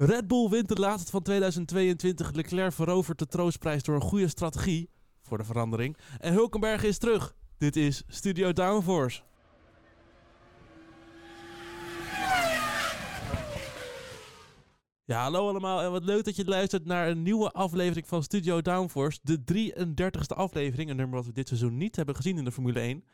Red Bull wint de laatste van 2022. Leclerc verovert de troostprijs door een goede strategie. Voor de verandering. En Hulkenberg is terug. Dit is Studio Downforce. Ja, hallo allemaal en wat leuk dat je luistert naar een nieuwe aflevering van Studio Downforce. De 33ste aflevering, een nummer wat we dit seizoen niet hebben gezien in de Formule 1.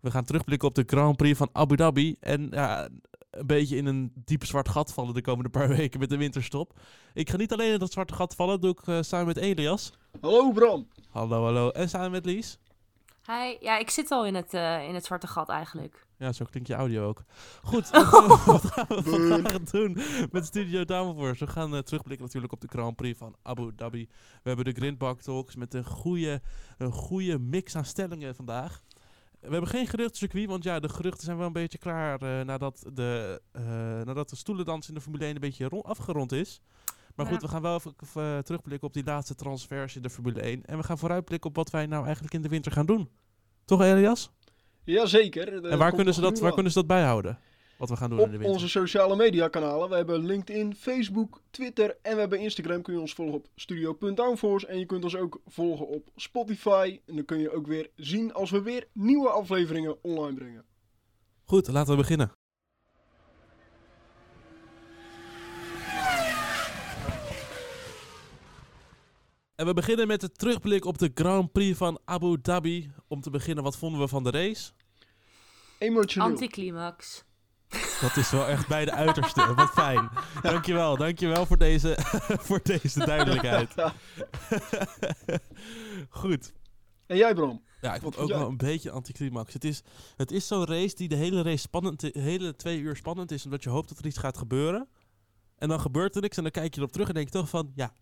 We gaan terugblikken op de Grand Prix van Abu Dhabi. En ja, een beetje in een diep zwart gat vallen de komende paar weken met de winterstop. Ik ga niet alleen in dat zwarte gat vallen, doe ik uh, samen met Elias. Hallo Bram. Hallo, hallo. En samen met Lies. Hi. Ja, ik zit al in het, uh, in het zwarte gat eigenlijk. Ja, zo klinkt je audio ook. Goed, wat gaan we, wat gaan we vandaag doen met Studio Downforce? We gaan uh, terugblikken natuurlijk op de Grand Prix van Abu Dhabi. We hebben de Grindbak Talks met een goede, een goede mix aan stellingen vandaag. We hebben geen geruchtencircuit, want ja, de geruchten zijn wel een beetje klaar uh, nadat, de, uh, nadat de stoelendans in de Formule 1 een beetje afgerond is. Maar goed, we gaan wel even uh, terugblikken op die laatste transfers in de Formule 1. En we gaan vooruitblikken op wat wij nou eigenlijk in de winter gaan doen. Toch, Elias? Jazeker. En waar kunnen, ze dat, waar kunnen ze dat bijhouden? Wat we gaan doen op in de winter? onze sociale media kanalen. We hebben LinkedIn, Facebook, Twitter en we hebben Instagram. Kun je ons volgen op studio.downforce. En je kunt ons ook volgen op Spotify. En dan kun je ook weer zien als we weer nieuwe afleveringen online brengen. Goed, laten we beginnen. En we beginnen met de terugblik op de Grand Prix van Abu Dhabi. Om te beginnen, wat vonden we van de race? Emotioneel. Anticlimax. Dat is wel echt bij de uiterste. Wat fijn. Dankjewel, dankjewel voor deze, voor deze duidelijkheid. Goed. En jij Bram? Ja, ik vond ook wel een beetje anticlimax. Het is, het is zo'n race die de hele race spannend, de hele twee uur spannend is, omdat je hoopt dat er iets gaat gebeuren. En dan gebeurt er niks en dan kijk je erop terug en denk je toch van, ja,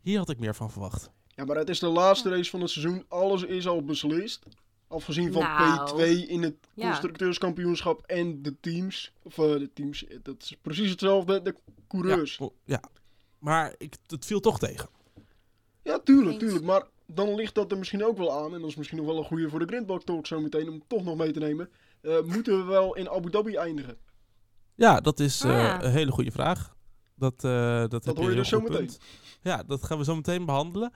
hier had ik meer van verwacht. Ja, maar het is de laatste race van het seizoen. Alles is al beslist. Afgezien van nou, P2 in het constructeurskampioenschap ja. en de teams. Of uh, de teams, dat is precies hetzelfde. De coureurs. Ja, ja. maar ik, het viel toch tegen. Ja, tuurlijk, tuurlijk. Maar dan ligt dat er misschien ook wel aan. En dat is misschien nog wel een goede voor de Grindbak Talk zo meteen. Om toch nog mee te nemen. Uh, moeten we wel in Abu Dhabi eindigen? Ja, dat is uh, oh, ja. een hele goede vraag. Dat, dat, dat hoor je dus zo meteen. Ja, dat gaan we zo meteen behandelen.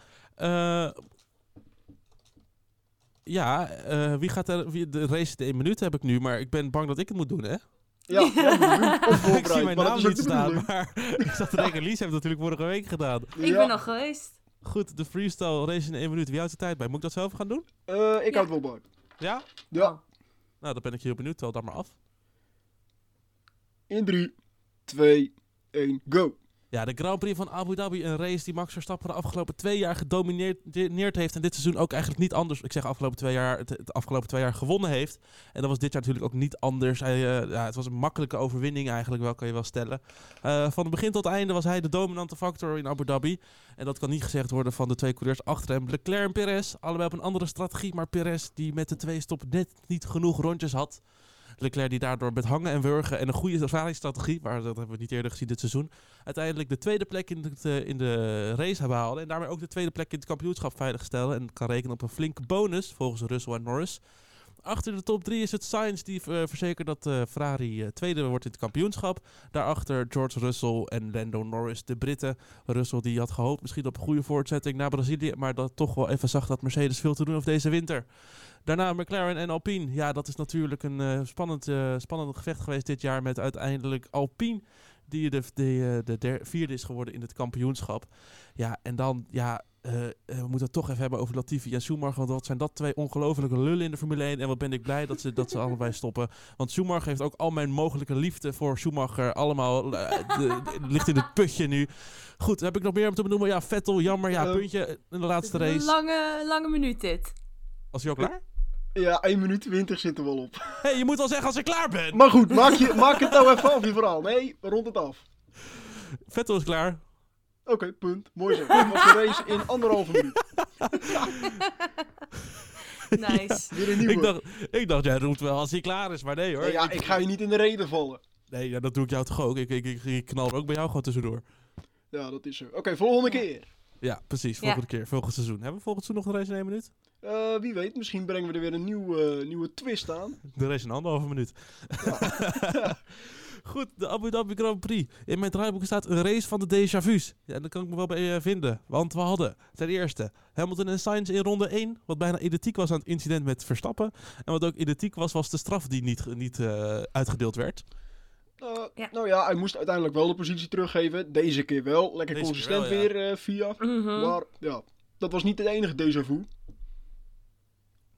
Ja, uh, wie gaat er... Wie, de race in één minuut heb ik nu, maar ik ben bang dat ik het moet doen, hè? Ja, ik zie mijn naam niet staan, maar ik zat te denken, Lies heeft het natuurlijk vorige week gedaan. Ik ja. ben nog geweest. Goed, de freestyle race in één minuut. Wie houdt de tijd bij? Moet ik dat zelf gaan doen? Uh, ik ja. houd wel bij. Ja? Ja. Oh. Nou, dan ben ik heel benieuwd. Tel dan maar af. In 3, 2, 1, go! Ja, de Grand Prix van Abu Dhabi, een race die Max Verstappen de afgelopen twee jaar gedomineerd heeft. En dit seizoen ook eigenlijk niet anders. Ik zeg afgelopen twee jaar, het, afgelopen twee jaar gewonnen heeft. En dat was dit jaar natuurlijk ook niet anders. Hij, uh, ja, het was een makkelijke overwinning eigenlijk, wel kan je wel stellen. Uh, van het begin tot einde was hij de dominante factor in Abu Dhabi. En dat kan niet gezegd worden van de twee coureurs achter hem. Leclerc en Perez, allebei op een andere strategie. Maar Perez die met de twee stop net niet genoeg rondjes had. Leclerc die daardoor met hangen en wurgen en een goede ervaringsstrategie, maar dat hebben we niet eerder gezien dit seizoen, uiteindelijk de tweede plek in de, in de race behaalde en daarmee ook de tweede plek in het kampioenschap veiligstelde en kan rekenen op een flinke bonus volgens Russell en Norris. Achter de top 3 is het Sainz die uh, verzekert dat uh, Ferrari uh, tweede wordt in het kampioenschap. Daarachter George Russell en Lando Norris, de Britten. Russell die had gehoopt misschien op een goede voortzetting naar Brazilië, maar dat toch wel even zag dat Mercedes veel te doen heeft deze winter. Daarna McLaren en Alpine. Ja, dat is natuurlijk een spannend, spannend gevecht geweest dit jaar met uiteindelijk Alpine. Die de, de, de, de vierde is geworden in het kampioenschap. Ja, en dan, ja, uh, we moeten het toch even hebben over Latifi en Schumacher. Want wat zijn dat twee ongelofelijke lullen in de Formule 1. En wat ben ik blij dat ze, dat ze allebei stoppen. Want Schumacher heeft ook al mijn mogelijke liefde voor Schumacher. Allemaal de, de, ligt in het putje nu. Goed, heb ik nog meer om te benoemen? Ja, Vettel, jammer. Ja, puntje in de laatste race. Een lange, lange minuut dit. Was hij ook klaar? Ja, 1 minuut 20 zit er wel op. Hé, hey, je moet wel zeggen als ik klaar ben. Maar goed, maak, je, maak het nou even af, je verhaal. Nee, rond het af. Vettel is klaar. Oké, okay, punt. Mooi zo. Dit was de race in anderhalve minuut. nice. Weer een nieuwe. Ik dacht, ik dacht, jij roept wel als hij klaar is, maar nee hoor. Nee, ja, ik ga je niet in de reden vallen. Nee, ja, dat doe ik jou toch ook. Ik, ik, ik, ik knal er ook bij jou gewoon tussendoor. Ja, dat is zo. Oké, okay, volgende keer. Ja, precies. Volgende ja. keer. Volgend seizoen. Hebben we volgend seizoen nog een race in één minuut? Eh, wie weet, misschien brengen we er weer een nieuw, eh, nieuwe twist aan. De race in anderhalve minuut. Goed, de Abu Dhabi Grand Prix. In mijn draaiboek staat een race van de déjà vu's. Ja, daar kan ik me wel bij eh, vinden. Want we hadden ten eerste Hamilton en Sainz in ronde 1. Wat bijna identiek was aan het incident met Verstappen. En wat ook identiek was, was de straf die niet, niet eh, uitgedeeld werd. Eh, Ja. Nou ja, hij moest uiteindelijk wel de positie teruggeven. Deze keer wel. Lekker Deze consistent keer wel, ja. weer eh, via. Mhm. Maar ja, dat was niet het enige déjà vu.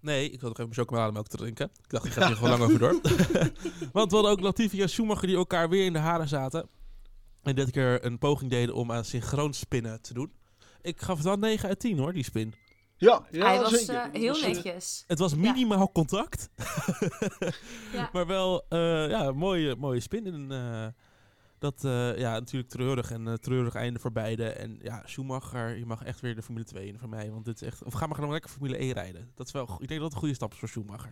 Nee, ik wil nog even mijn chocolademelk te drinken. Ik dacht, ik ga er gewoon lang over door. Want we hadden ook Latifi en Schumacher die elkaar weer in de haren zaten. En dit keer een poging deden om aan synchroon spinnen te doen. Ik gaf het wel 9 uit 10 hoor, die spin. Ja, ja Hij was eh, heel was, eh, netjes. Het was minimaal contact. Ja. Maar wel eh, ja, een mooie, mooie spin. En, eh, dat, eh, ja, natuurlijk treurig en eh, treurig einde voor beide. En ja, Schumacher, je mag echt weer de Formule 2 in voor mij. Want dit is echt... Of ga maar gewoon lekker Formule 1 rijden. Dat is wel, ik denk dat het een goede stap is voor Schumacher.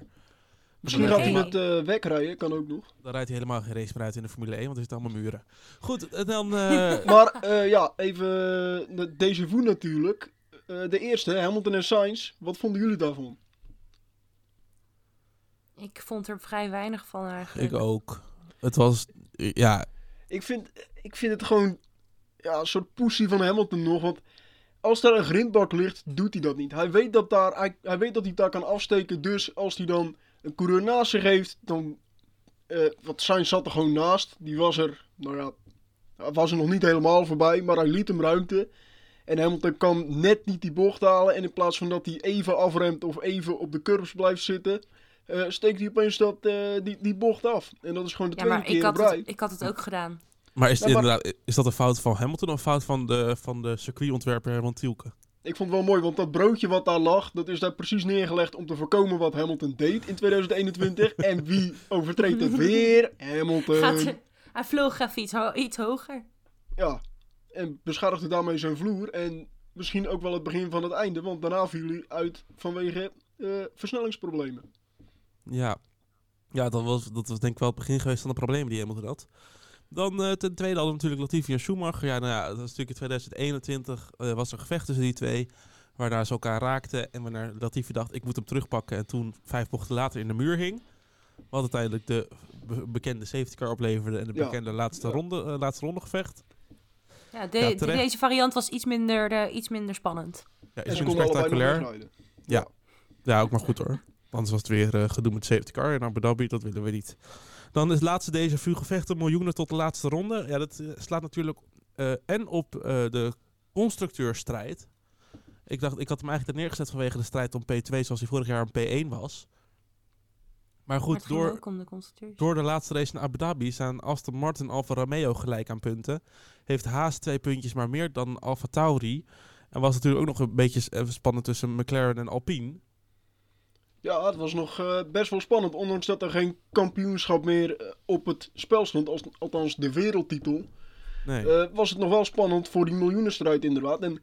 Misschien gaat hij met eh wegrijden, kan ook nog. Dan rijdt hij helemaal geen race meer uit in de Formule 1, want er zitten allemaal muren. Goed, dan... eh, Maar eh, ja, even de déjà vu natuurlijk. Eh, de eerste, Hamilton en Sainz. Wat vonden jullie daarvan? Ik vond er vrij weinig van eigenlijk. ik ook. Het was... Ja, Ik vind, ik vind het gewoon ja, een soort poesie van Hamilton nog. Want als daar een grindbak ligt, doet hij dat niet. Hij weet dat, daar, hij, hij weet dat hij daar kan afsteken. Dus als hij dan een coureur naast zich heeft, dan... eh want Sainz zat er gewoon naast. Die was er, nou ja, was er nog niet helemaal voorbij. Maar hij liet hem ruimte. En Hamilton kan net niet die bocht halen. En in plaats van dat hij even afremt of even op de curbs blijft zitten... eh, steekt hij opeens dat, eh, die, die bocht af. En dat is gewoon de ja, tweede maar keer ik had, het, ik had het ook gedaan. maar is, maar- is dat een fout van Hamilton of een fout van de, van de circuitontwerper Herman Tielke? Ik vond het wel mooi, want dat broodje wat daar lag, dat is daar precies neergelegd om te voorkomen wat Hamilton deed in 2021. en wie overtreedt het weer? Hamilton. Gaat, hij vloog even iets, ho- iets hoger. Ja, en beschadigde daarmee zijn vloer. En misschien ook wel het begin van het einde, want daarna viel hij uit vanwege eh, versnellingsproblemen. Ja, ja dat, was, dat was denk ik wel het begin geweest van de problemen die Hamilton had. Dan eh, ten tweede hadden we natuurlijk Latifi en Schumacher. Ja, nou ja, dat was natuurlijk in 2021 eh, was er gevecht tussen die twee. Waarna ze elkaar raakten en waarna Latifi dacht, ik moet hem terugpakken. En toen vijf bochten later in de muur hing. Wat uiteindelijk de be- bekende safety car opleverde en de Ja. bekende laatste, Ja. ronde, eh, laatste ronde gevecht. Ja, de- Ja, de- terecht. deze variant was iets minder, eh, iets minder spannend. Ja, allebei nog spectaculair. wegrijden. Ja, ook maar goed hoor. Anders was het weer eh, gedoe met safety car in Abu Dhabi. Dat willen we niet. Dan is laatste deze vu gevechten miljoenen tot de laatste ronde. Ja, dat eh, slaat natuurlijk eh, en op de constructeurstrijd. Ik dacht, ik had hem eigenlijk er neergezet vanwege de strijd om P2 zoals hij vorig jaar een P1 was. Maar goed, door, de door de laatste race in Abu Dhabi staan Aston Martin en Alfa Romeo gelijk aan punten. Heeft Haas twee puntjes maar meer dan Alfa Tauri. En was natuurlijk ook nog een beetje spannend tussen McLaren en Alpine. Ja, het was nog eh, best wel spannend. Ondanks dat er geen kampioenschap meer eh, op het spel stond, als, althans de wereldtitel. Nee. eh, was het nog wel spannend voor die miljoenenstrijd inderdaad. En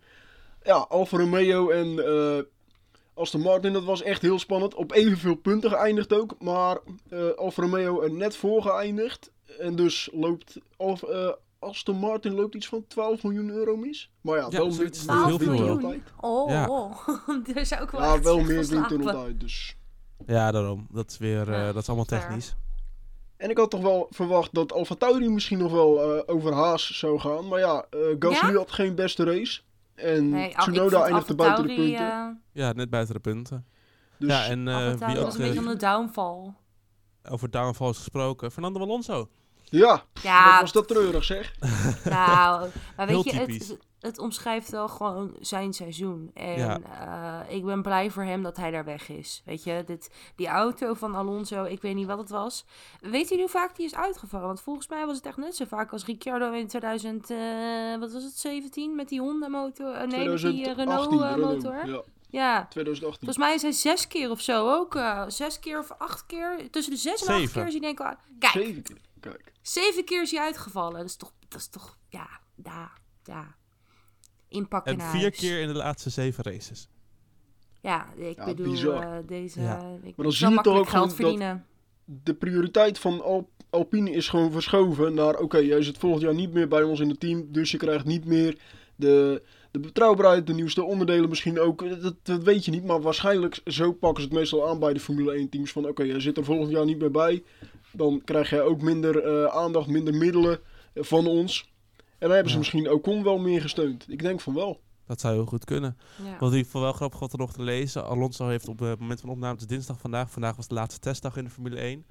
ja, Alfa Romeo en Aston Martin, dat was echt heel spannend. Op evenveel punten geëindigd ook, maar Alfa Romeo er net voor geëindigd. En dus loopt Alfa, Aston Martin loopt iets van 12 miljoen euro mis. Maar ja, Ja, wel zoiets. meer, Heel 12 veel, miljoen. altijd. Oh, Ja. oh. daar zou ik wel Ja, echt wel meer er altijd, dus... Ja, daarom. Dat is weer, Ja, eh, dat is allemaal fair. technisch. En ik had toch wel verwacht dat Alfa Tauri misschien nog wel eh, over Haas zou gaan. Maar ja, eh Gasly Ja? had geen beste race. En Nee, Tsunoda eindigde buiten de punten. Ja, net buiten de punten. dus ja, en eh, wie was ook een beetje om de downfall. over downfalls gesproken, Fernando Alonso. Ja, Ja, wat was dat treurig zeg. Nou, maar weet je, het, het omschrijft wel gewoon zijn seizoen. En Ja. eh, ik ben blij voor hem dat hij daar weg is. Weet je, dit, die auto van Alonso, ik weet niet wat het was. Weet u hoe vaak die is uitgevallen? Want volgens mij was het echt net zo vaak als Ricciardo in 2000, eh, wat was het, 17 met die Honda-motor? Eh, nee, met die 2018 Renault-motor. Renault, ja. ja, 2018. Volgens mij is hij zes keer of zo ook. eh, zes keer of acht keer. Tussen de zes en acht Zeven. keer is hij denk ik... al- Kijk, Zeven keer. Kijk. Zeven keer is hij uitgevallen. Dat is toch, dat is toch, ja, ja, ja. Inpakken En naar vier huis. keer in de laatste zeven races. Ja, ik Ja, bedoel, bizar. eh, deze, Ja. ik dan kan zie je toch makkelijk ook geld gewoon dat- verdienen. De prioriteit van Al- Alpine is gewoon verschoven naar... Oké, jij zit volgend jaar niet meer bij ons in het team. Dus je krijgt niet meer De, de betrouwbaarheid, de nieuwste onderdelen misschien ook, dat, dat weet je niet. Maar waarschijnlijk zo pakken ze het meestal aan bij de Formule 1 teams. Van oké, jij zit er volgend jaar niet meer bij. Dan krijg jij ook minder eh, aandacht, minder middelen eh, van ons. En dan hebben ze Ja. misschien Ocon wel meer gesteund. Ik denk van wel. Dat zou heel goed kunnen. Ja. Wat ik vond wel grappig wat er nog te lezen. Alonso heeft op het moment van opname, het is dinsdag vandaag. Vandaag was de laatste testdag in de Formule 1.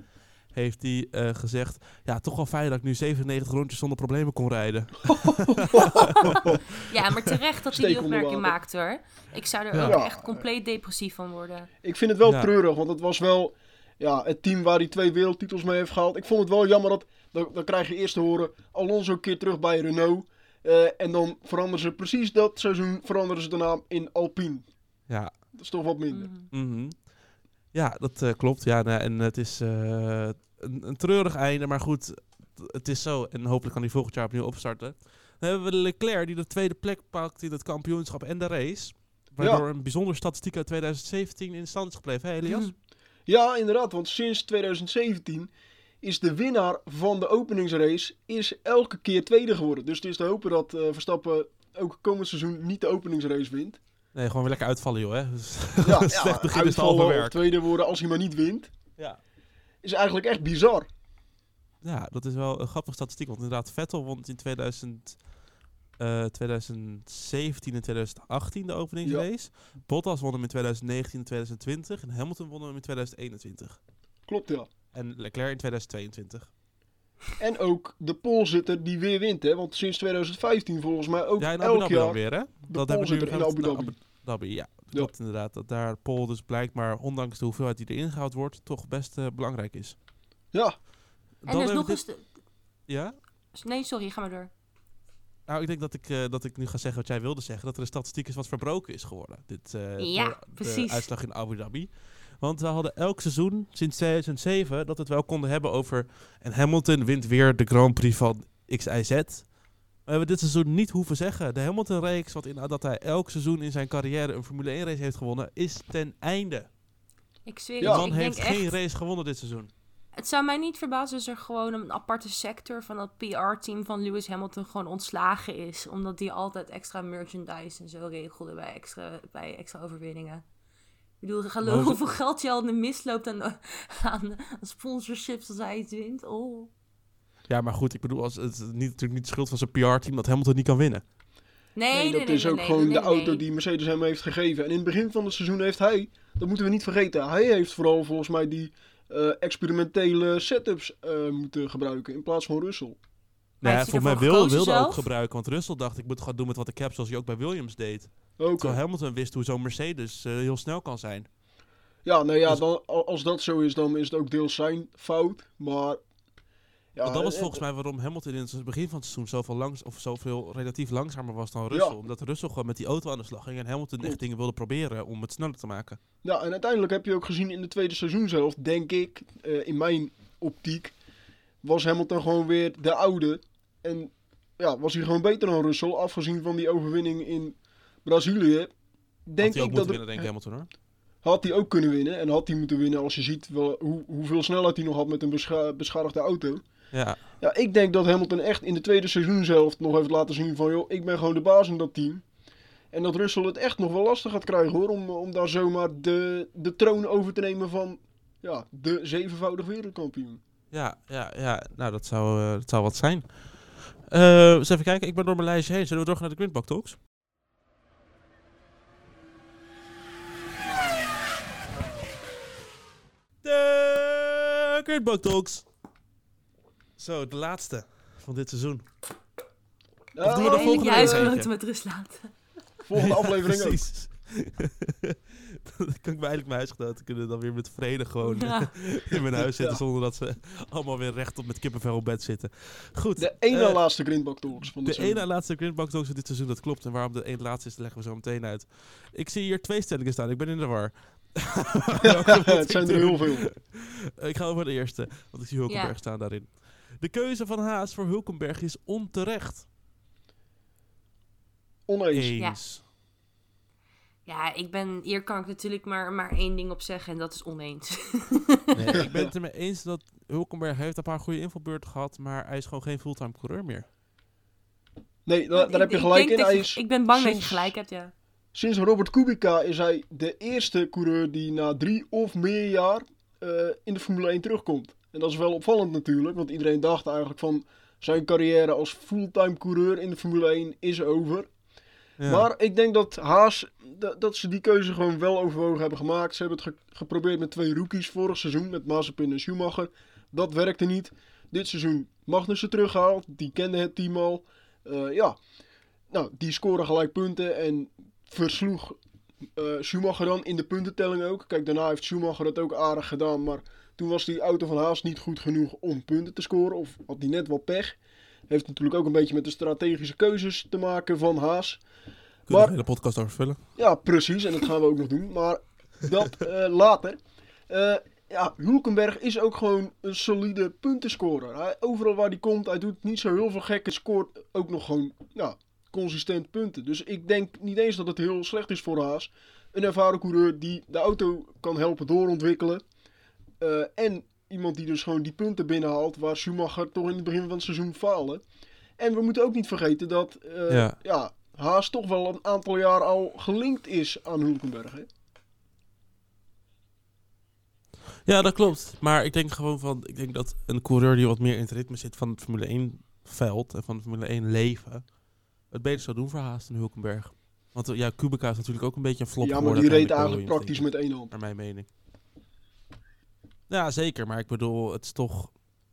Heeft hij eh, gezegd, ja, toch wel fijn dat ik nu 97 rondjes zonder problemen kon rijden. ja, maar terecht dat hij die opmerking maakt hoor. Ik zou er Ja. ook Ja. echt compleet depressief van worden. Ik vind het wel Ja. treurig, want het was wel ja, het team waar hij twee wereldtitels mee heeft gehaald. Ik vond het wel jammer dat, dan, dan krijg je eerst te horen, Alonso een keer terug bij Renault. Eh, en dan veranderen ze precies dat seizoen, veranderen ze de naam in Alpine. Ja, Dat is toch wat minder. Mhm. mhm. Ja dat eh, klopt. Ja, nou, en het is eh, een, een treurig einde, maar goed, het is zo. En hopelijk kan hij volgend jaar opnieuw opstarten. Dan hebben we Leclerc die de tweede plek pakt in het kampioenschap en de race. Waardoor een bijzondere statistiek uit 2017 in stand is gebleven. Elias? Mhm. Ja, inderdaad, want sinds 2017 is de winnaar van de openingsrace is elke keer tweede geworden. Dus het is te hopen dat eh, Verstappen ook komend seizoen niet de openingsrace wint. Nee, gewoon weer lekker uitvallen, joh. Hè? Dus Ja, slecht begin is of werk. tweede worden als hij maar niet wint, Ja. is eigenlijk echt bizar. Ja, dat is wel een grappige statistiek. Want inderdaad, Vettel won in 2000, eh, 2017 en 2018 de openingsrace. Bottas won hem in 2019 en 2020. En Hamilton won hem in 2021. Klopt, ja. En Leclerc in 2022. En ook de polezitter die weer wint, hè? Want sinds 2015 volgens mij ook ja, in Abu elk jaar alweer, hè? de polezitter in gaan Abu Dhabi, ja. Klopt inderdaad. Dat daar Pol dus blijkbaar, ondanks de hoeveelheid die erin gehaald wordt, toch best eh, belangrijk is. Ja, En Dan dus hebben nog eens... dit- De... Ja? Nee, sorry, ga maar door. Nou, ik denk dat ik, eh, dat ik nu ga zeggen wat jij wilde zeggen. Dat er een statistiek is wat verbroken is geworden. Dit, eh, Ja, door de precies. uitslag in Abu Dhabi. Want we hadden elk seizoen sinds 2007 dat we het wel konden hebben over... En Hamilton wint weer de Grand Prix van XIZ. We hebben dit seizoen niet hoeven zeggen. De Hamilton-reeks, wat in, dat hij elk seizoen in zijn carrière een Formule 1-race heeft gewonnen, is ten einde. Ik zweer Ja. het, De je, man ik heeft denk geen echt... race gewonnen dit seizoen. Het zou mij niet verbazen als er gewoon een aparte sector van dat PR-team van Lewis Hamilton gewoon ontslagen is. Omdat die altijd extra merchandise en zo regelde bij extra, bij extra overwinningen. Ik bedoel, geloof hoeveel geld je al in de mist loopt aan, aan, aan sponsorships als hij iets wint. Oh. Ja, maar goed, ik bedoel, als, het niet, natuurlijk niet de schuld van zijn PR-team dat Hamilton niet kan winnen. Nee, nee, nee, dat nee, is nee, ook nee, gewoon nee, de nee. auto die Mercedes hem heeft gegeven. En in het begin van het seizoen heeft hij, dat moeten we niet vergeten, hij heeft vooral volgens mij die eh, experimentele setups eh, moeten gebruiken in plaats van Russell. Nee, hij voor mij ervoor wil, gekozen wilde ook gebruiken, want Russell dacht ik moet gaan doen met wat ik heb, zoals hij ook bij Williams deed. Oké. Terwijl Hamilton wist hoe zo'n Mercedes eh, heel snel kan zijn. Ja, nou ja, Dus- dan, al- als dat zo is, dan is het ook deels zijn fout. Maar. Ja, Want dat was eh, volgens mij waarom Hamilton in het begin van het seizoen zoveel, langs, of zoveel relatief langzamer was dan Russell. Ja. Omdat Russell gewoon met die auto aan de slag ging en Hamilton echt dingen wilde proberen om het sneller te maken. Ja, en uiteindelijk heb je ook gezien in de tweede seizoen zelf, denk ik, eh, in mijn optiek, was Hamilton gewoon weer de oude. En ja, was hij gewoon beter dan Russell, afgezien van die overwinning in Brazilië. Denk Had hij ook ik moeten dat winnen, denk ik, Hamilton hoor. had hij ook kunnen winnen en had hij moeten winnen als je ziet wel, hoe, hoeveel snelheid hij nog had met een bescha- beschadigde auto. Ja, Ja, ik denk dat Hamilton echt in de tweede seizoen zelf nog heeft laten zien van... joh, ik ben gewoon de baas in dat team. En dat Russell het echt nog wel lastig gaat krijgen hoor... om, om daar zomaar de, de troon over te nemen van ja, de zevenvoudig wereldkampioen. ja, ja, ja. Nou, dat zou, eh, dat zou wat zijn. Eh, eens even kijken, ik ben door mijn lijstje heen. Zullen we doorgaan naar de Grindbak Talks? De Grindbak Talks. Zo, de laatste van dit seizoen. Ja, doen we de volgende huisgenoten met rust laten. Volgende aflevering ook. Precies. dan kan ik bij eigenlijk mijn huisgenoten kunnen dan weer met vrede gewoon Ja. in mijn huis zitten Ja. zonder dat ze allemaal weer rechtop met kippenvel op bed zitten. Goed. De ene eh, laatste Grindbak Talks van de dit ene seizoen. laatste Grindbox Talks van dit seizoen, dat klopt. En waarom de ene laatste is, leggen we zo meteen uit. Ik zie hier twee stellingen staan. Ik ben in de war. Het zijn er heel veel. ik ga over de eerste, want ik zie Hulkenberg staan daarin. De keuze van Haas voor Hulkenberg is onterecht. Oneens. Eens. Ja, ik ben, hier kan ik natuurlijk maar, maar één ding op zeggen en dat is oneens. Nee, ik ben het ermee eens dat Hulkenberg heeft een paar goede invalbeurten gehad, maar hij is gewoon geen fulltime coureur meer. Nee, da- daar heb je gelijk in. Hij is, ik ben bang dat je gelijk hebt, ja. Sinds Robert Kubica is hij de eerste coureur die na drie of meer jaar eh, in de Formule 1 terugkomt. En dat is wel opvallend natuurlijk, want iedereen dacht eigenlijk van zijn carrière als fulltime coureur in de Formule 1 is over. Ja. Maar ik denk dat Haas, dat, ze die keuze gewoon wel overwogen hebben gemaakt. Ze hebben het ge- geprobeerd met twee rookies vorig seizoen, met Mazepin en Schumacher. Dat werkte niet. Dit seizoen Magnussen teruggehaald, die kende het team al. Eh, ja, nou, die scoren gelijk punten en versloeg eh, Schumacher dan in de puntentelling ook. Kijk, daarna heeft Schumacher het ook aardig gedaan, maar toen was die auto van Haas niet goed genoeg om punten te scoren. Of had hij net wel pech. Heeft natuurlijk ook een beetje met de strategische keuzes te maken van Haas. Kunnen we maar- hele podcast over vullen? Ja, precies. En dat gaan we ook nog doen. Maar dat eh, later. Eh, ja, Hulkenberg is ook gewoon een solide puntenscorer. Hij, overal waar hij komt, hij doet niet zo heel veel gekke. Scoort ook nog gewoon ja, consistent punten. Dus ik denk niet eens dat het heel slecht is voor Haas. Een ervaren coureur die de auto kan helpen doorontwikkelen. Eh, en iemand die dus gewoon die punten binnenhaalt waar Schumacher toch in het begin van het seizoen faalde. En we moeten ook niet vergeten dat eh, Ja. ja. Haas toch wel een aantal jaar al gelinkt is aan Hulkenberg. Hè? Ja, dat klopt. Maar ik denk gewoon van, ik denk dat een coureur die wat meer in het ritme zit van het Formule 1 veld en van het Formule 1 leven, het beter zou doen voor Haas dan Hulkenberg. Want ja, Kubica is natuurlijk ook een beetje een flop ja, maar die reed eigenlijk praktisch met één hand. Naar mijn mening. Ja, zeker. Maar ik bedoel, het is toch...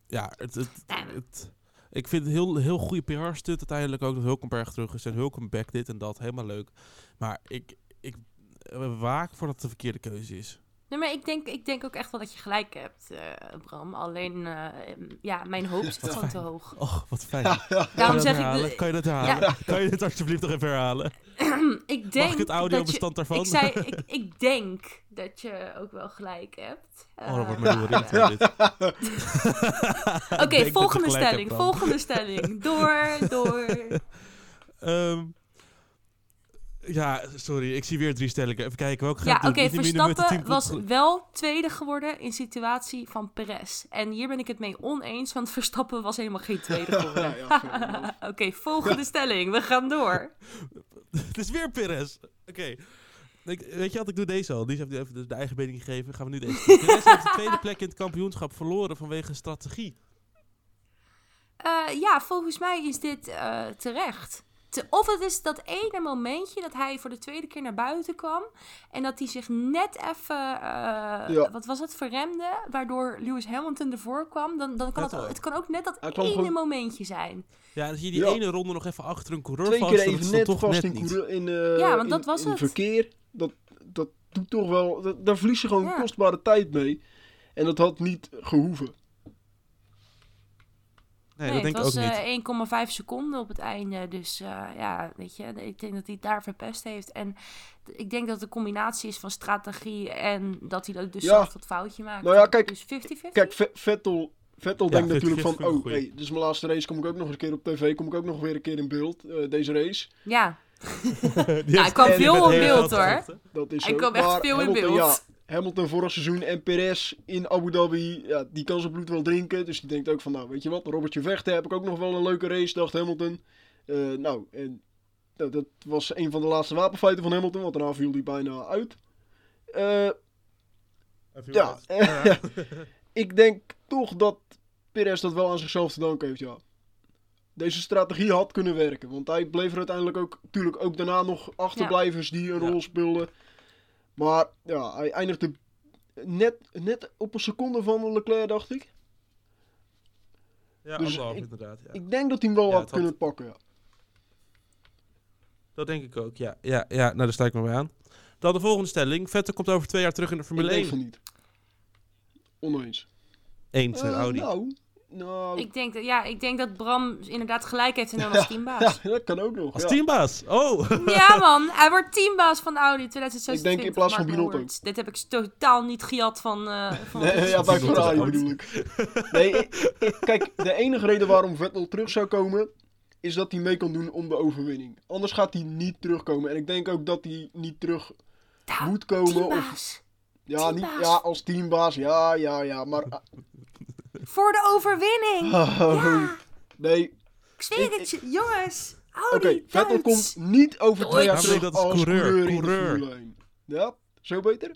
Ja, het, het, ik vind het heel, heel goede PR-stunt uiteindelijk ook dat Hulkenberg terug is. En Hulkenberg dit en dat. Helemaal leuk. Maar ik, ik eh, waak voor dat het de verkeerde keuze is. Nee, maar ik denk, ik denk ook echt wel dat je gelijk hebt, eh, Bram. Alleen, eh, ja, mijn hoop zit Wat gewoon te hoog. Oh, wat fijn. Ja, ja. Daarom dat zeg ik... herhalen? Kan je dat herhalen? Kan je dit alsjeblieft nog even herhalen? ik denk Mag ik het dat je- audiobestand daarvan? Ik zei, ik, ik denk dat je ook wel gelijk hebt. Oh, dat wordt Eh, dit. Oké, volgende stelling, volgende stelling. Door, door. Ehm, ja, sorry, ik zie weer drie stellingen. Even kijken, welke Ja, oké, Verstappen was wel tweede geworden in situatie van Perez. En hier ben ik het mee oneens, want Verstappen was helemaal geen tweede geworden. Oké, volgende stelling. We gaan door. Het is weer Perez. Oké. Ik- Weet je wat, ik doe deze al. Die heeft even de, de eigen mening gegeven. Gaan we nu deze. Perez heeft de tweede plek in het kampioenschap verloren vanwege strategie. Eh, ja, volgens mij is dit eh, terecht. Te- of het is dat ene momentje dat hij voor de tweede keer naar buiten kwam. En dat hij zich net even, eh, Ja. wat was het, verremde. Waardoor Lewis Hamilton ervoor kwam. Dan, dan kan Dat het, wel. het kan ook net dat Hij ene gewoon- momentje zijn. Ja, dan zie je die Ja. ene ronde nog even achter een coureur Twee vast. keer en dat even net toch vast net in, coureur- in, eh, Ja, want in- dat was in het. verkeer. Dat, dat doet toch wel... Dat, daar verlies je gewoon Ja. kostbare tijd mee. En dat had niet gehoeven. Nee, dat denk het ik was ook niet. eh, 1,5 seconden op het einde. Dus eh, ja, weet je, ik denk dat hij het daar verpest heeft. En ik denk dat het een combinatie is van strategie en dat hij dat dus Ja. zelf dat foutje maakt. Nou ja, kijk- Dus 50-50? Kijk, Ve- Vettel, Vettel Ja, denkt 50-50 natuurlijk van... ik Oh, hey, dit is mijn laatste race. Kom ik ook nog eens een keer op tv. Kom ik ook nog weer een keer in beeld. eh, deze race. Ja, heeft- hij kwam veel in beeld hoor. Dat is Hij zo. kwam echt veel in beeld. Ja, Hamilton vorig seizoen en Perez in Abu Dhabi, ja, die kan zijn bloed wel drinken. Dus die denkt ook van, nou weet je wat, Robertje Vechten heb ik ook nog wel een leuke race, dacht Hamilton. Eh, nou, en nou, dat was een van de laatste wapenfeiten van Hamilton, want daarna viel hij bijna uit. Eh, ja, ik denk toch dat Perez dat wel aan zichzelf te danken heeft, ja. Deze strategie had kunnen werken, want hij bleef er uiteindelijk ook, natuurlijk ook daarna nog achterblijvers die een Ja. rol speelden. Maar ja, hij eindigde net, net op een seconde van Leclerc, dacht ik. Ja, Dus ik- inderdaad. Ja. Ik denk dat hij hem wel Ja, had kunnen pakken, ja. Dat denk ik ook, ja. Ja, ja nou, daar sta ik me bij aan. Dan de volgende stelling. Vettel komt over twee jaar terug in de Formule ik denk 1. van niet. Oneens. Eens Eh, Audi. Nou, nou Ik denk, dat, ja, ik denk dat Bram inderdaad gelijk heeft en dan als teambaas. ja, dat kan ook nog. Als ja. teambaas. Oh! Ja man, hij wordt teambaas van Audi 2026. Ik denk in plaats van Binotto. Dit heb ik totaal niet gejat van... eh van Nee, ja, bij Ferrari bedoel ik. Nee, ik- ik- kijk, de enige reden waarom Vettel terug zou komen, is dat hij mee kan doen om de overwinning. Anders gaat hij niet terugkomen. En ik denk ook dat hij niet terug Nou, moet komen. Of, teambaas. ja, niet, ja, als teambaas, ja, ja, ja. Maar, ah, Voor de overwinning. oh, Ja, nee, ik zweer het je. Jongens, Oké, die Vettel komt niet over twee jaar terug dat is als coureur, coureur, in de coureur. Formule 1. Ja, zo beter?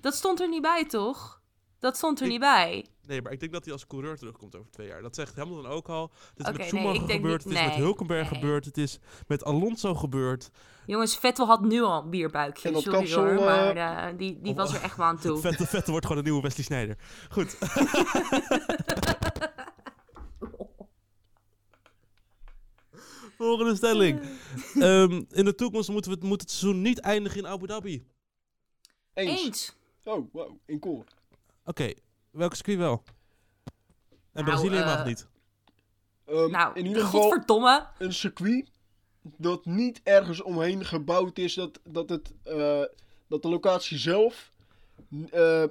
Dat stond er niet bij, toch? Dat stond er Ik- niet bij. Nee, maar ik denk dat hij als coureur terugkomt over twee jaar. Dat zegt Hamilton ook al. Het is met Schumacher gebeurd. niet- het is met Hulkenberg nee. gebeurd. Het is met Alonso gebeurd. Jongens, Vettel had nu al een bierbuikje. En Sorry kapsel, hoor, eh, maar eh, die, die oh, was er echt wel aan toe. Vettel, Vettel wordt gewoon een nieuwe Wesley Sneijder. Goed. Volgende stelling. Ehm, in de toekomst moeten we het, moet het seizoen niet eindigen in Abu Dhabi. Eens. Eens. Oh, wow, in koor. Oké, welke circuit wel? En Nou, Brazilië eh, mag niet. Ehm, Nou, in ieder geval godverdomme. een circuit dat niet ergens omheen gebouwd is. Dat, dat, het, eh, dat de locatie zelf eh,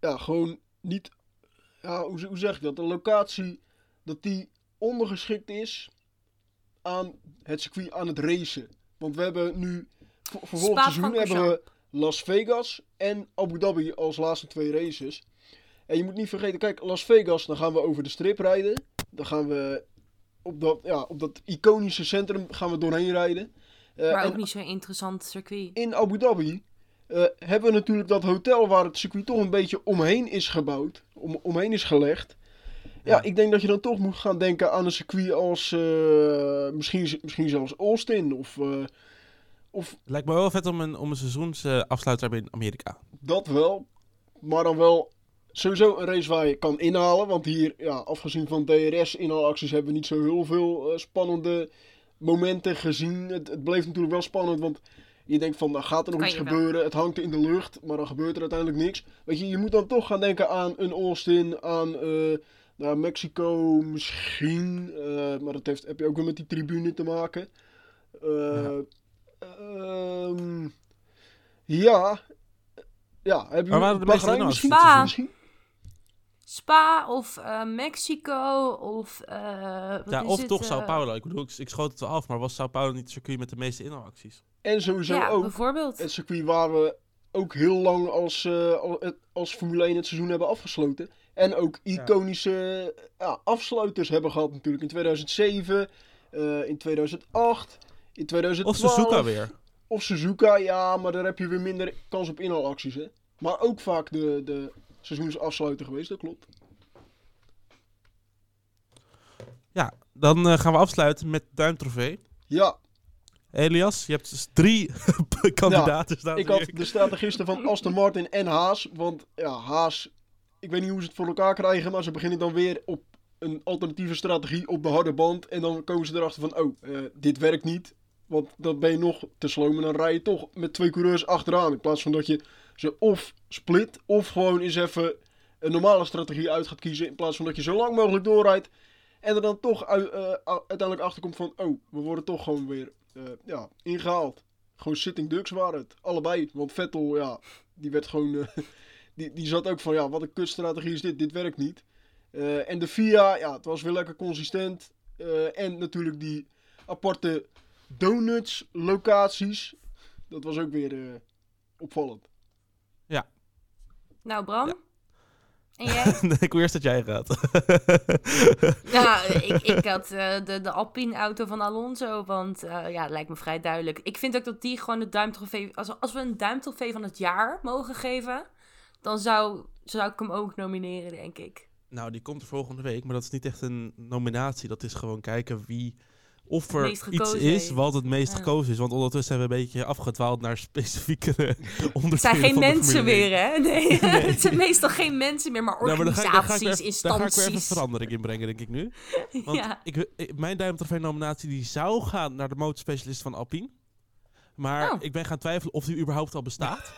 ja, gewoon niet... Ja, hoe, hoe zeg ik dat? De locatie dat die ondergeschikt is aan het circuit, aan het racen. Want we hebben nu... Voor, voor volgend seizoen hebben we. Las Vegas en Abu Dhabi als laatste twee races. En je moet niet vergeten, kijk, Las Vegas, dan gaan we over de strip rijden. Dan gaan we op dat, ja, op dat iconische centrum gaan we doorheen rijden. Eh, Maar en ook niet zo'n interessant circuit. in Abu Dhabi eh, hebben we natuurlijk dat hotel waar het circuit toch een beetje omheen is gebouwd. Om, omheen is gelegd. Ja, Ja. ik denk dat je dan toch moet gaan denken aan een circuit als eh, misschien, misschien zelfs Austin of, eh, of Lijkt me wel vet om een, om een seizoensafsluiter in Amerika. Dat wel. Maar dan wel sowieso een race waar je kan inhalen. Want hier, ja, afgezien van DRS-inhaalacties, hebben we niet zo heel veel eh, spannende momenten gezien. Het, het bleef natuurlijk wel spannend, want je denkt van, nou gaat er nog Kan iets wel. gebeuren. Het hangt in de lucht, maar dan gebeurt er uiteindelijk niks. Weet je, je moet dan toch gaan denken aan een Austin, aan eh, nou, Mexico misschien. eh, maar dat heeft, heb je ook weer met die tribune te maken. Eh, ehm, ja. Ja, heb je Waar waren de meeste Bahrein misschien? Spa. of eh, Mexico of... eh, wat ja, of het, toch eh, Sao Paulo. Ik bedoel, ik, ik schoot het wel af, maar was Sao Paulo niet het circuit met de meeste inhaalacties? En sowieso Ja, ook bijvoorbeeld. het circuit waar we ook heel lang als, eh, als Formule 1 het seizoen hebben afgesloten. En ook iconische ja, afsluiters hebben gehad natuurlijk. In 2007, eh, in 2008, in 2012. Of Suzuka weer. Of Suzuka, ja, maar daar heb je weer minder kans op inhaalacties, hè. Maar ook vaak de, de seizoensafsluiter geweest, dat klopt. Ja, dan eh, gaan we afsluiten met duimtrofee. Ja, Elias, je hebt dus drie kandidaten staan. ik had de strategisten van Aston Martin en Haas. Want ja, Haas, ik weet niet hoe ze het voor elkaar krijgen, maar ze beginnen dan weer op een alternatieve strategie op de harde band. En dan komen ze erachter van, oh, eh, dit werkt niet. Want dan ben je nog te sloom en dan rij je toch met twee coureurs achteraan. In plaats van dat je ze of split, of gewoon eens even een normale strategie uit gaat kiezen. In plaats van dat je zo lang mogelijk doorrijdt. En er dan toch eh, uiteindelijk achter komt van, oh, we worden toch gewoon weer eh, ja, ingehaald. Gewoon sitting ducks waren het. Allebei. Want Vettel, ja, die werd gewoon... eh, die, die zat ook van, ja, wat een kutstrategie is dit. Dit werkt niet. En de FIA, ja, het was weer lekker consistent. En natuurlijk die aparte donuts locaties. Dat was ook weer eh, opvallend. Nou, Bram? Ja. En jij? Ik wil eerst dat jij gaat. Ja, ik, ik had eh, de, de Alpine-auto van Alonso, want eh, ja, lijkt me vrij duidelijk. Ik vind ook dat die gewoon de duimtrofee... Als, als we een duimtrofee van het jaar mogen geven, dan zou, zou ik hem ook nomineren, denk ik. nou, die komt er volgende week, maar dat is niet echt een nominatie. Dat is gewoon kijken wie... Of er iets is heeft. wat het meest Ja. gekozen is. Want ondertussen hebben we een beetje afgedwaald naar specifieke onderdelen Het zijn geen mensen Formule 1. meer, hè? Nee, Nee. het zijn meestal geen mensen meer, maar Nou, maar dan ga ik- dan ga ik organisaties, weer even- Daar ga ik weer even instanties. verandering in brengen, denk ik nu. Want Ja. ik, ik- mijn duimtrofee nominatie die zou gaan naar de motorspecialist van Alpine. Maar Oh. ik ben gaan twijfelen of die überhaupt al bestaat.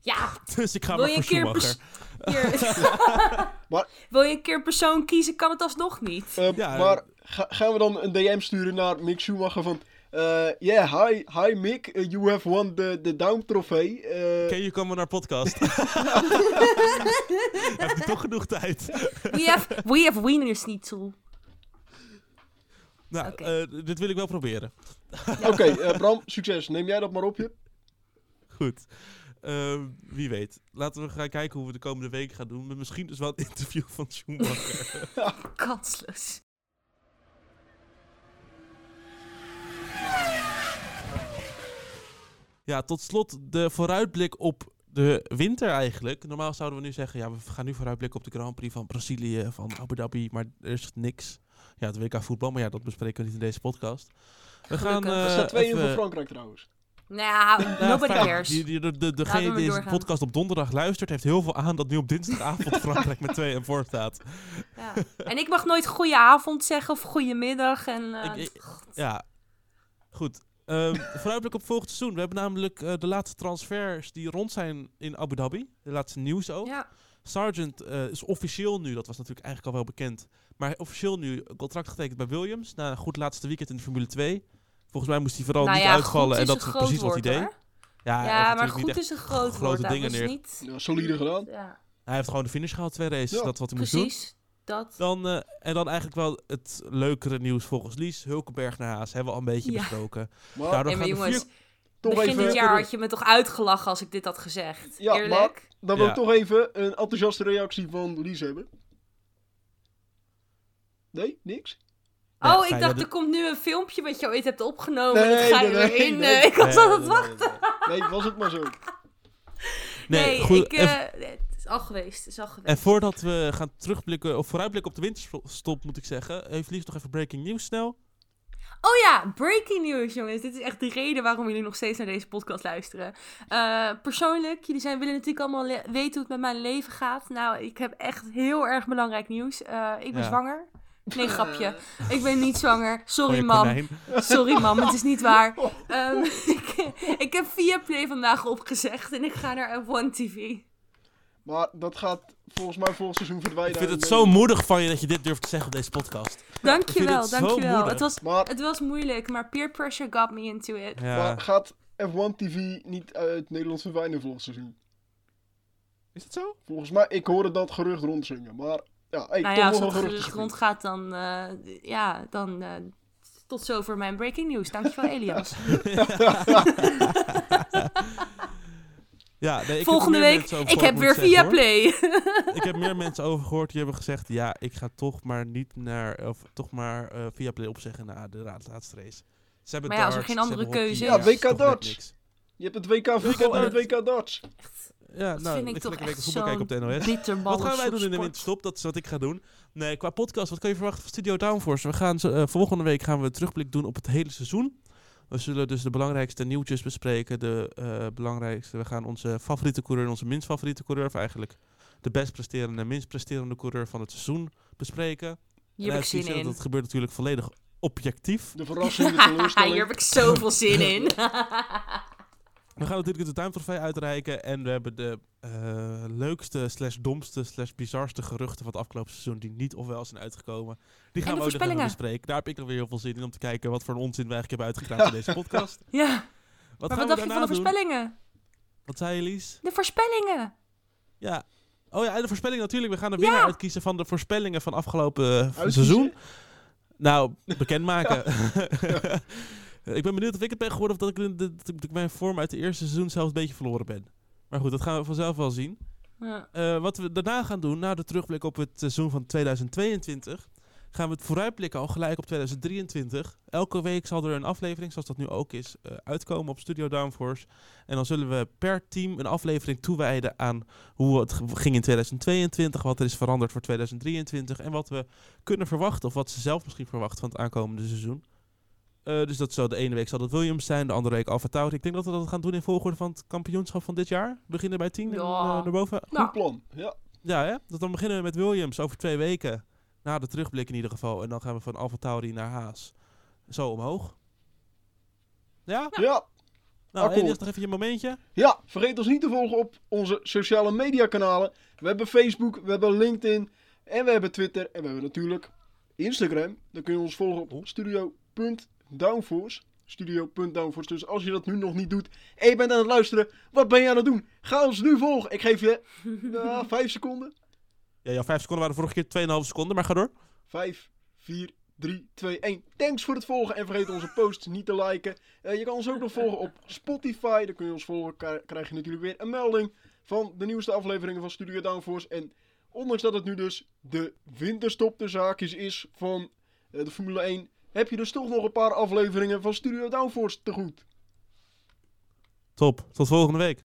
ja, Dus ik ga wil maar je, voor een keer Schumacher. wil je een keer persoon kiezen, kan het alsnog niet. Eh, Ja, maar ga- gaan we dan een DM sturen naar Mick Schumacher van... eh yeah, hi, hi Mick, eh, you have won the, the Down trofee. Eh, Ken je komen naar podcast? Heb je toch genoeg tijd? We have, we have winners niet toe. Nou, eh, dit wil ik wel proberen. Oké, eh, Bram, succes. Neem jij dat maar op je. Goed. Ehm, wie weet. Laten we gaan kijken hoe we de komende week gaan doen. Met misschien dus wel een interview van Schumacher. Kansloos. Ja, tot slot de vooruitblik op de winter eigenlijk. Normaal zouden we nu zeggen, ja, we gaan nu vooruitblikken op de Grand Prix van Brazilië, van Abu Dhabi, maar er is niks. Ja, het WK voetbal, maar ja, dat bespreken we niet in deze podcast. We gaan Gelukkig. Er eh staat 2 in voor even- Frankrijk trouwens. Nou, Ja, nobody cares. Die, die, de, de, degene die deze doorgaan. podcast op donderdag luistert, heeft heel veel aan dat nu op dinsdagavond Frankrijk met 2 en voor staat. Ja. En ik mag nooit goeie avond zeggen of goeiemiddag. En, eh, Ik- ik- Ja, goed. Ehm vooruitblik op volgend seizoen. We hebben namelijk eh, de laatste transfers die rond zijn in Abu Dhabi. De laatste nieuws ook. ja. Sargent eh, is officieel nu, dat was natuurlijk eigenlijk al wel bekend, maar officieel nu een contract getekend bij Williams. Na een goed laatste weekend in de Formule 2. Volgens mij moest hij vooral nou niet ja, uitvallen en dat is precies wat hij deed. Ja, hij heeft Ja, maar goed is een groot grote woord. Dingen was neer- niet... Ja, solide gedaan. Ja, Hij heeft gewoon de finish gehaald, twee races, Ja, dat is wat hij moest doen. Dat. Dan, eh, en dan eigenlijk wel het leukere nieuws volgens Lies. Hulkenberg naar Haas, hebben we al een beetje Ja. besproken. Maar Nou, maar gaan vier- toch begin even... dit jaar had je me toch uitgelachen als ik dit had gezegd. Ja, Eerlijk? Dan wil Ja. ik toch even een enthousiaste reactie van Lies hebben. Nee, niks? Ja, oh, ik dacht, er komt nu een filmpje wat je ooit hebt opgenomen. Nee, en dat ga je nee, weer nee, in. nee. eh, ik was Nee, aan het nee, wachten. Nee, was het maar zo. Nee, Nee, goed. ik, eh, is al geweest. Het is al geweest. en voordat we gaan terugblikken, of vooruitblikken op de winterstop, moet ik zeggen, heeft Lies nog even breaking news snel. Oh ja, breaking news, jongens. Dit is echt de reden waarom jullie nog steeds naar deze podcast luisteren. Eh, persoonlijk, jullie zijn, willen natuurlijk allemaal le- weten hoe het met mijn leven gaat. Nou, ik heb echt heel erg belangrijk nieuws. Eh, ik ben Ja. zwanger. Nee, grapje. Ik ben niet zwanger. Sorry, je mam. Sorry, mam. Het is niet waar. Ehm, ik, ik heb via Play vandaag opgezegd en ik ga naar F1 TV. Maar dat gaat volgens mij volgend seizoen verdwijnen. Ik vind het zo moedig van je dat je dit durft te zeggen op deze podcast. Dankjewel, het dankjewel. Het was, Maar, het was moeilijk, maar peer pressure got me into it. Ja. maar gaat F1 TV niet uit Nederland verdwijnen volgend seizoen? Is het zo? Volgens mij, ik hoorde dat gerucht rondzingen. Maar ja, hey, nou ja, als dat een gerucht gerucht. rondgaat, dan, eh, ja, dan eh, tot zover mijn breaking news. Dankjewel, Elias. Ja, nee, ik heb Volgende week, ik heb weer zeggen, via hoor. Play. Ik heb meer mensen over gehoord die hebben gezegd, ja, ik ga toch maar niet naar, of toch maar eh via Play opzeggen na de laatste race. Ze hebben Maar ja, als er geen andere keuze Ja, WK niks. Je hebt het WK voetbal en het. WK darts. Ja, Dat nou, vind ik toch lekker echt voetbal kijken op de zo'n NOS. Wat gaan wij doen in de winterstop? Dat is wat ik ga doen. Nee, qua podcast, wat kan je verwachten van Studio Downforce? We gaan eh, volgende week gaan we een terugblik doen op het hele seizoen. We zullen dus de belangrijkste nieuwtjes bespreken. De eh, belangrijkste, we gaan onze favoriete coureur en onze minst favoriete coureur, of eigenlijk de best presterende en minst presterende coureur van het seizoen bespreken. Hier heb ik zin in. Dat gebeurt natuurlijk volledig objectief. De verrassing, de Hier heb ik zoveel zin in. We gaan natuurlijk de tuintrofee uitreiken. En we hebben de eh, leukste, slash domste, slash bizarste geruchten van het afgelopen seizoen. Die niet of wel zijn uitgekomen. Die gaan we ook nog even voorspellingen. bespreken. Daar heb ik nog weer heel veel zin in om te kijken wat voor een onzin wij eigenlijk hebben uitgekraamd in deze podcast. ja, Wat maar gaan wat we dacht je van de doen? voorspellingen? Wat zei je, Lies? De voorspellingen. Ja. Oh ja, en de voorspelling natuurlijk. We gaan de winnaar Ja. uitkiezen van de voorspellingen van afgelopen Uitkiezen? seizoen. Nou, bekendmaken. ik ben benieuwd of ik het ben geworden of dat ik, dat ik mijn vorm uit het eerste seizoen zelfs een beetje verloren ben. Maar goed, dat gaan we vanzelf wel zien. Ja. Eh, wat we daarna gaan doen, na de terugblik op het seizoen van 2022, gaan we het vooruitblikken al gelijk op 2023. Elke week zal er een aflevering, zoals dat nu ook is, eh, uitkomen op Studio Downforce. En dan zullen we per team een aflevering toewijden aan hoe het ging in 2022, wat er is veranderd voor 2023 en wat we kunnen verwachten, of wat ze zelf misschien verwachten van het aankomende seizoen. Eh, dus dat zal de ene week zal dat Williams zijn, de andere week Alfa Tauri. Ik denk dat we dat gaan doen in volgorde van het kampioenschap van dit jaar. Beginnen bij 10 en Ja. eh, naar boven. Goed Nou, plan. Ja. Ja, hè? Dat dan beginnen we met Williams over twee weken. Na de terugblik in ieder geval. En dan gaan we van Alfa Tauri naar Haas. Zo omhoog. Ja? ja. Nou, akkoord. Elias, nog even je momentje. Ja, vergeet ons niet te volgen op onze sociale media kanalen. We hebben Facebook, we hebben LinkedIn en we hebben Twitter en we hebben natuurlijk Instagram. Dan kun je ons volgen Oh. op studio.downforce. Studio.downforce. Dus als je dat nu nog niet doet en je bent aan het luisteren, wat ben je aan het doen? Ga ons nu volgen. Ik geef je uh, 5 seconden. Ja, jouw vijf seconden waren vorige keer 2,5 seconden, maar ga door. 5, 4, 3, 2, 1. Thanks voor het volgen en vergeet onze posts niet te liken. Eh, je kan ons ook nog volgen op Spotify. Dan kun je ons volgen, kri- krijg je natuurlijk weer een melding van de nieuwste afleveringen van Studio Downforce. En ondanks dat het nu dus de winterstop de zaakjes is van eh, de Formule 1, heb je dus toch nog een paar afleveringen van Studio Downforce te goed. Top. Tot volgende week.